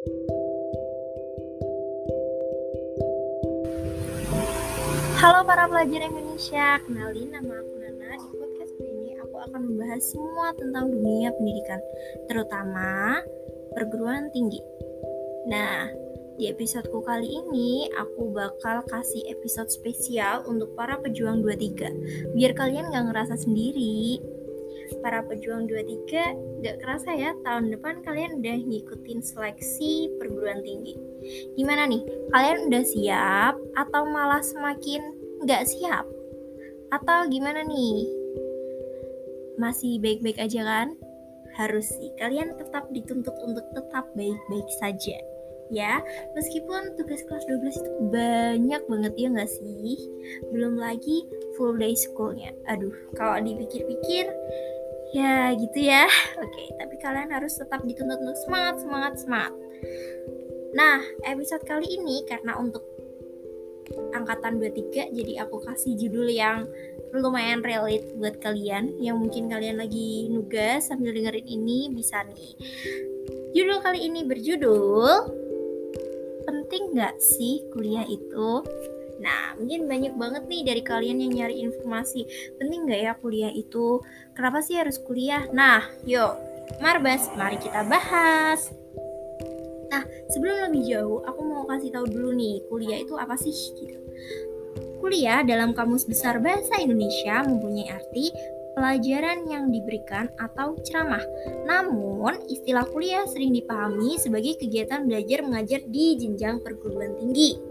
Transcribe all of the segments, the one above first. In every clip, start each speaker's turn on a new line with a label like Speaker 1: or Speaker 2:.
Speaker 1: Halo para pelajar Indonesia, kenalin nama aku Nana. Di podcast ini aku akan membahas semua tentang dunia pendidikan, terutama perguruan tinggi. Nah, di episodeku kali ini aku bakal kasih episode spesial untuk para pejuang 23 Biar kalian gak ngerasa sendiri Para pejuang 23 gak kerasa ya tahun depan kalian udah ngikutin seleksi perguruan tinggi Gimana nih? Kalian udah siap atau malah semakin nggak siap? Atau gimana nih? Masih baik-baik aja kan? Harus sih, kalian tetap dituntut untuk tetap baik-baik saja ya meskipun tugas kelas 12 itu banyak banget ya nggak sih belum lagi full day schoolnya aduh kalau dipikir-pikir ya gitu ya oke tapi kalian harus tetap dituntut untuk semangat semangat semangat Nah, episode kali ini karena untuk angkatan 23 jadi aku kasih judul yang lumayan relate buat kalian yang mungkin kalian lagi nugas sambil dengerin ini bisa nih. Judul kali ini berjudul Penting gak sih kuliah itu? Nah, mungkin banyak banget nih dari kalian yang nyari informasi Penting gak ya kuliah itu? Kenapa sih harus kuliah? Nah, yuk, Marbas, mari kita bahas Nah, sebelum lebih jauh, aku mau kasih tahu dulu nih, kuliah itu apa sih gitu. Kuliah dalam Kamus Besar Bahasa Indonesia mempunyai arti pelajaran yang diberikan atau ceramah. Namun, istilah kuliah sering dipahami sebagai kegiatan belajar mengajar di jenjang perguruan tinggi.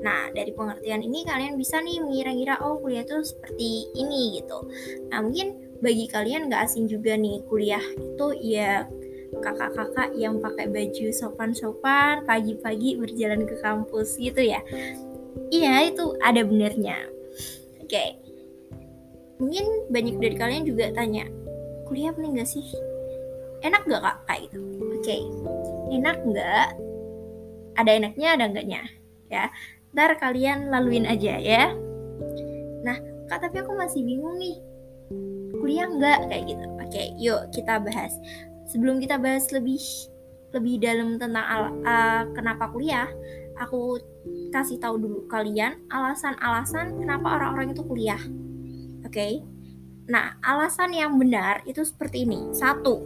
Speaker 1: Nah, dari pengertian ini kalian bisa nih mengira-ngira oh kuliah itu seperti ini gitu. Nah, mungkin bagi kalian gak asing juga nih kuliah itu ya kakak-kakak yang pakai baju sopan-sopan pagi-pagi berjalan ke kampus gitu ya. Iya itu ada benernya. Oke. Okay. mungkin banyak dari kalian juga tanya kuliah penting gak sih? Enak gak kak? Kayak gitu. Oke. Okay. enak gak ada enaknya ada enggaknya ya ntar kalian laluin aja ya nah kak tapi aku masih bingung nih kuliah enggak kayak gitu oke yuk kita bahas sebelum kita bahas lebih lebih dalam tentang al, uh, kenapa kuliah, aku kasih tahu dulu kalian alasan-alasan kenapa orang-orang itu kuliah. Oke. Okay? Nah, alasan yang benar itu seperti ini. Satu,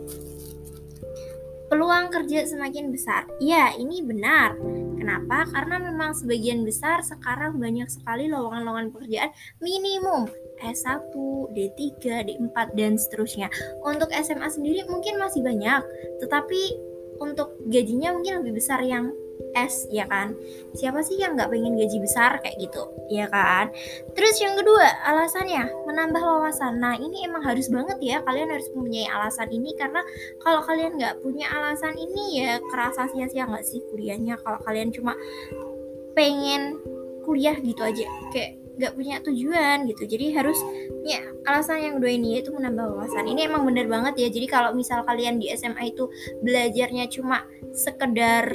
Speaker 1: peluang kerja semakin besar. Ya, ini benar. Kenapa? Karena memang sebagian besar sekarang banyak sekali lowongan-lowongan pekerjaan minimum S1, D3, D4 dan seterusnya. Untuk SMA sendiri mungkin masih banyak, tetapi untuk gajinya mungkin lebih besar yang S ya kan? Siapa sih yang nggak pengen gaji besar? Kayak gitu ya kan? Terus yang kedua alasannya menambah wawasan. Nah ini emang harus banget ya kalian harus mempunyai alasan ini karena kalau kalian nggak punya alasan ini ya kerasa sia-sia nggak sih kuliahnya? Kalau kalian cuma pengen kuliah gitu aja kayak nggak punya tujuan gitu. Jadi harus ya alasan yang kedua ini yaitu menambah wawasan. Ini emang bener banget ya. Jadi kalau misal kalian di SMA itu belajarnya cuma sekedar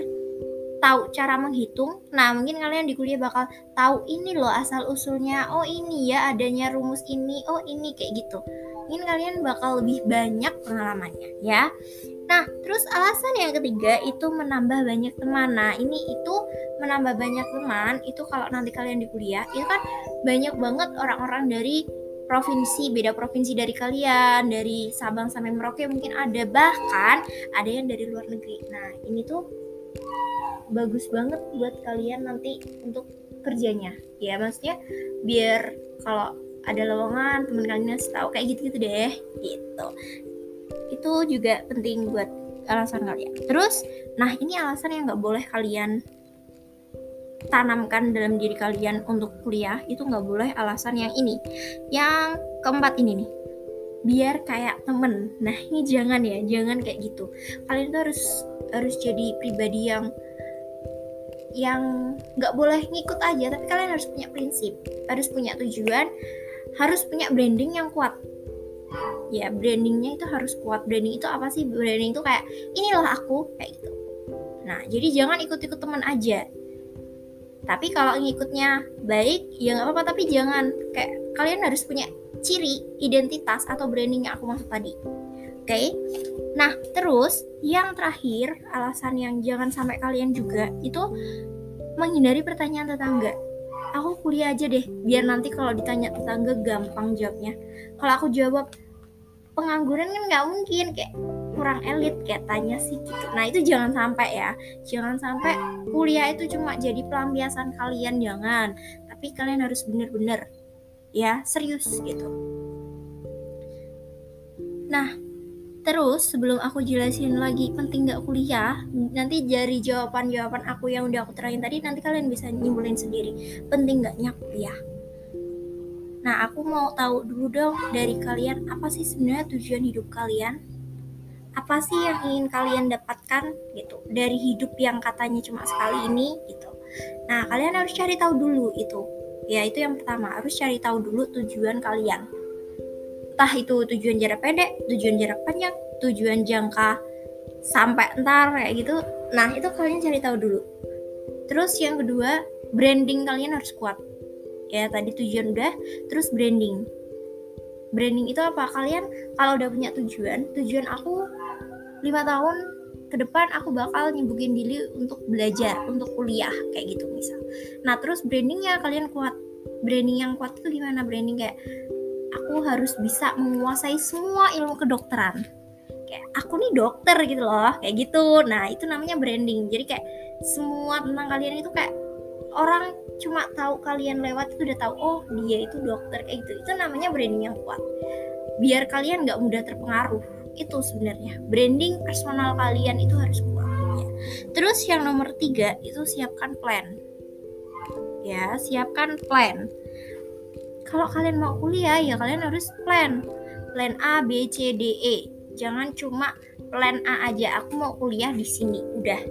Speaker 1: tahu cara menghitung nah mungkin kalian di kuliah bakal tahu ini loh asal usulnya oh ini ya adanya rumus ini oh ini kayak gitu mungkin kalian bakal lebih banyak pengalamannya ya Nah, terus alasan yang ketiga itu menambah banyak teman. Nah, ini itu menambah banyak teman itu kalau nanti kalian di kuliah itu kan banyak banget orang-orang dari provinsi beda provinsi dari kalian dari Sabang sampai Merauke mungkin ada bahkan ada yang dari luar negeri. Nah, ini tuh bagus banget buat kalian nanti untuk kerjanya. Ya, maksudnya biar kalau ada lowongan teman kalian tahu kayak gitu-gitu deh gitu. Itu juga penting buat alasan kalian. Terus nah ini alasan yang nggak boleh kalian tanamkan dalam diri kalian untuk kuliah itu nggak boleh alasan yang ini. Yang keempat ini nih biar kayak temen. Nah ini jangan ya jangan kayak gitu. Kalian tuh harus harus jadi pribadi yang yang nggak boleh ngikut aja tapi kalian harus punya prinsip harus punya tujuan harus punya branding yang kuat. Ya brandingnya itu harus kuat. Branding itu apa sih? Branding itu kayak inilah aku kayak gitu. Nah jadi jangan ikut-ikut teman aja. Tapi kalau ngikutnya baik ya nggak apa-apa. Tapi jangan kayak kalian harus punya ciri identitas atau branding yang aku maksud tadi okay? nah terus yang terakhir alasan yang jangan sampai kalian juga itu menghindari pertanyaan tetangga. Aku kuliah aja deh biar nanti kalau ditanya tetangga gampang jawabnya. Kalau aku jawab pengangguran kan nggak mungkin kayak kurang elit kayak tanya sih gitu. Nah itu jangan sampai ya. Jangan sampai kuliah itu cuma jadi pelampiasan kalian jangan. Tapi kalian harus bener-bener ya serius gitu. Nah Terus sebelum aku jelasin lagi penting gak kuliah, nanti dari jawaban-jawaban aku yang udah aku terangin tadi nanti kalian bisa nyimpulin sendiri penting gaknya kuliah. Nah aku mau tahu dulu dong dari kalian apa sih sebenarnya tujuan hidup kalian? Apa sih yang ingin kalian dapatkan gitu dari hidup yang katanya cuma sekali ini gitu. Nah kalian harus cari tahu dulu itu. Ya itu yang pertama harus cari tahu dulu tujuan kalian entah itu tujuan jarak pendek, tujuan jarak panjang, tujuan jangka sampai entar kayak gitu. Nah, itu kalian cari tahu dulu. Terus yang kedua, branding kalian harus kuat. Ya, tadi tujuan udah, terus branding. Branding itu apa? Kalian kalau udah punya tujuan, tujuan aku lima tahun ke depan aku bakal nyibukin diri untuk belajar, untuk kuliah kayak gitu misal. Nah, terus brandingnya kalian kuat. Branding yang kuat itu gimana? Branding kayak aku harus bisa menguasai semua ilmu kedokteran. Kayak aku nih dokter gitu loh kayak gitu. Nah itu namanya branding. Jadi kayak semua tentang kalian itu kayak orang cuma tahu kalian lewat itu udah tahu oh dia itu dokter kayak gitu. Itu namanya branding yang kuat. Biar kalian nggak mudah terpengaruh itu sebenarnya. Branding personal kalian itu harus kuat. Ya. terus yang nomor tiga itu siapkan plan. Ya siapkan plan kalau kalian mau kuliah ya kalian harus plan. Plan A B C D E. Jangan cuma plan A aja. Aku mau kuliah di sini. Udah.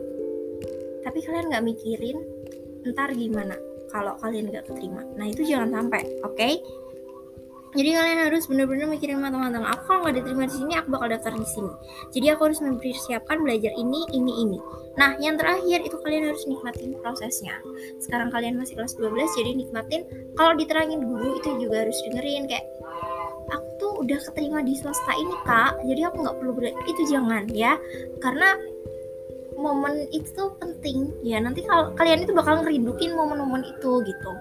Speaker 1: Tapi kalian nggak mikirin ntar gimana? Kalau kalian nggak keterima. Nah itu jangan sampai oke? okay? Jadi kalian harus benar-benar mikirin matang-matang aku kalau nggak diterima di sini aku bakal daftar di sini. Jadi aku harus mempersiapkan belajar ini ini ini. Nah yang terakhir itu kalian harus nikmatin prosesnya. Sekarang kalian masih kelas 12 jadi nikmatin. Kalau diterangin guru itu juga harus dengerin. Kayak aku tuh udah keterima di swasta ini kak. Jadi aku nggak perlu belajar itu jangan ya. Karena momen itu penting. Ya nanti kalau kalian itu bakal ngerindukin momen-momen itu gitu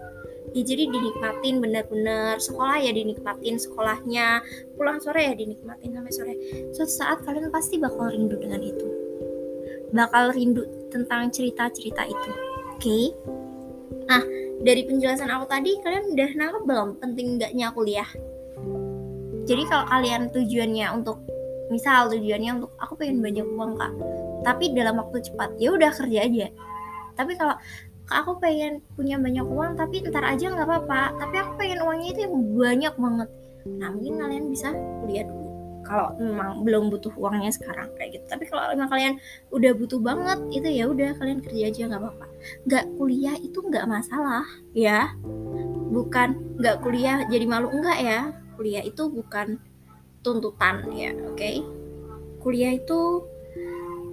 Speaker 1: ya jadi dinikmatin benar-benar. Sekolah ya dinikmatin sekolahnya. Pulang sore ya dinikmatin sampai sore. Suatu saat kalian pasti bakal rindu dengan itu. Bakal rindu tentang cerita-cerita itu. Oke? Okay? nah dari penjelasan aku tadi kalian udah nangkep belum penting enggaknya kuliah? Jadi kalau kalian tujuannya untuk misal tujuannya untuk aku pengen banyak uang kak. Tapi dalam waktu cepat ya udah kerja aja. Tapi kalau aku pengen punya banyak uang tapi ntar aja nggak apa-apa. Tapi aku pengen uangnya itu yang banyak banget. Nah mungkin kalian bisa kuliah dulu. Kalau memang belum butuh uangnya sekarang kayak gitu. Tapi kalau memang kalian udah butuh banget itu ya udah kalian kerja aja nggak apa-apa. Nggak kuliah itu nggak masalah ya. Bukan nggak kuliah jadi malu enggak ya. Kuliah itu bukan tuntutan ya oke? Okay? kuliah itu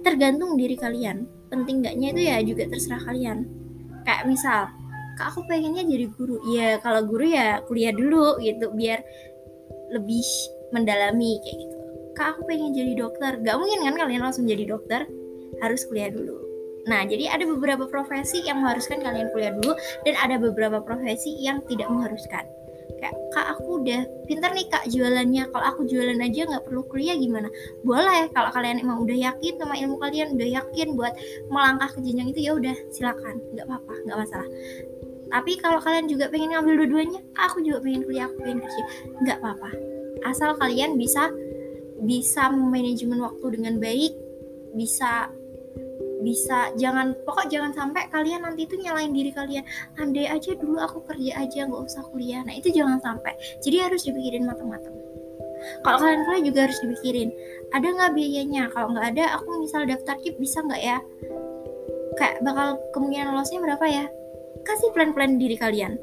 Speaker 1: tergantung diri kalian. Penting enggaknya itu ya juga terserah kalian kayak misal kak aku pengennya jadi guru. Ya kalau guru ya kuliah dulu gitu biar lebih mendalami kayak gitu. Kak aku pengen jadi dokter. Gak mungkin kan kalian langsung jadi dokter harus kuliah dulu. Nah jadi ada beberapa profesi yang mengharuskan kalian kuliah dulu dan ada beberapa profesi yang tidak mengharuskan. Kayak kak aku udah pintar nih kak jualannya. Kalau aku jualan aja nggak perlu kuliah gimana? Boleh. Kalau kalian emang udah yakin sama ilmu kalian udah yakin buat melangkah ke jenjang itu ya udah silakan. Nggak apa-apa nggak masalah. Tapi kalau kalian juga pengen ngambil dua-duanya aku juga pengen kuliah aku pengen kerja. Nggak apa-apa. Asal kalian bisa bisa manajemen waktu dengan baik bisa bisa jangan pokok jangan sampai kalian nanti itu nyalain diri kalian. Andai aja dulu aku kerja aja nggak usah kuliah. Nah itu jangan sampai. Jadi harus dipikirin matang-matang. Kalau kalian kuliah juga harus dipikirin. Ada nggak biayanya? Kalau nggak ada aku misal daftar kip bisa nggak ya? Kayak bakal kemungkinan lolosnya berapa ya? Kasih plan-plan diri kalian.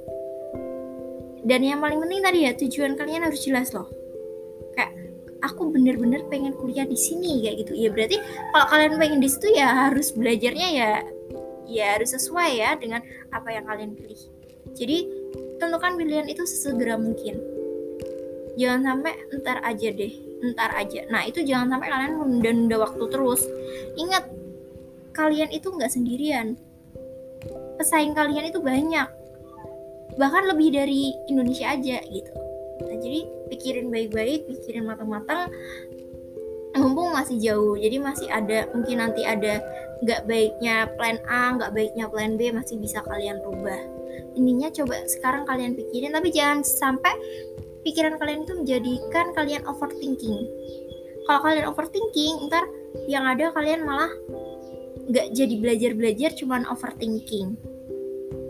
Speaker 1: Dan yang paling penting tadi ya tujuan kalian harus jelas loh aku bener-bener pengen kuliah di sini kayak gitu. Ya berarti kalau kalian pengen di situ ya harus belajarnya ya ya harus sesuai ya dengan apa yang kalian pilih. Jadi tentukan pilihan itu sesegera mungkin. Jangan sampai ntar aja deh ntar aja. Nah itu jangan sampai kalian menunda-nunda waktu terus. Ingat kalian itu nggak sendirian. Pesaing kalian itu banyak. Bahkan lebih dari Indonesia aja gitu nah, jadi pikirin baik-baik pikirin matang-matang mumpung masih jauh. Jadi masih ada mungkin nanti ada nggak baiknya plan A nggak baiknya plan B masih bisa kalian rubah. Intinya coba sekarang kalian pikirin tapi jangan sampai pikiran kalian itu menjadikan kalian overthinking. Kalau kalian overthinking ntar yang ada kalian malah nggak jadi belajar belajar cuman overthinking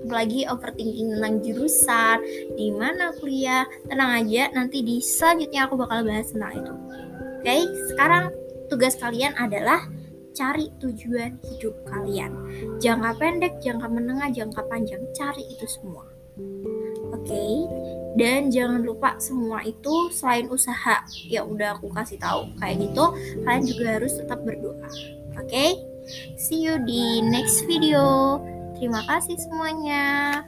Speaker 1: apalagi overthinking tentang jurusan di mana kuliah tenang aja nanti di selanjutnya aku bakal bahas tentang itu Oke, sekarang tugas kalian adalah cari tujuan hidup kalian. Jangka pendek, jangka menengah, jangka panjang, cari itu semua. Oke, dan jangan lupa semua itu selain usaha ya udah aku kasih tahu kayak gitu, kalian juga harus tetap berdoa. Oke, see you di next video. Terima kasih semuanya.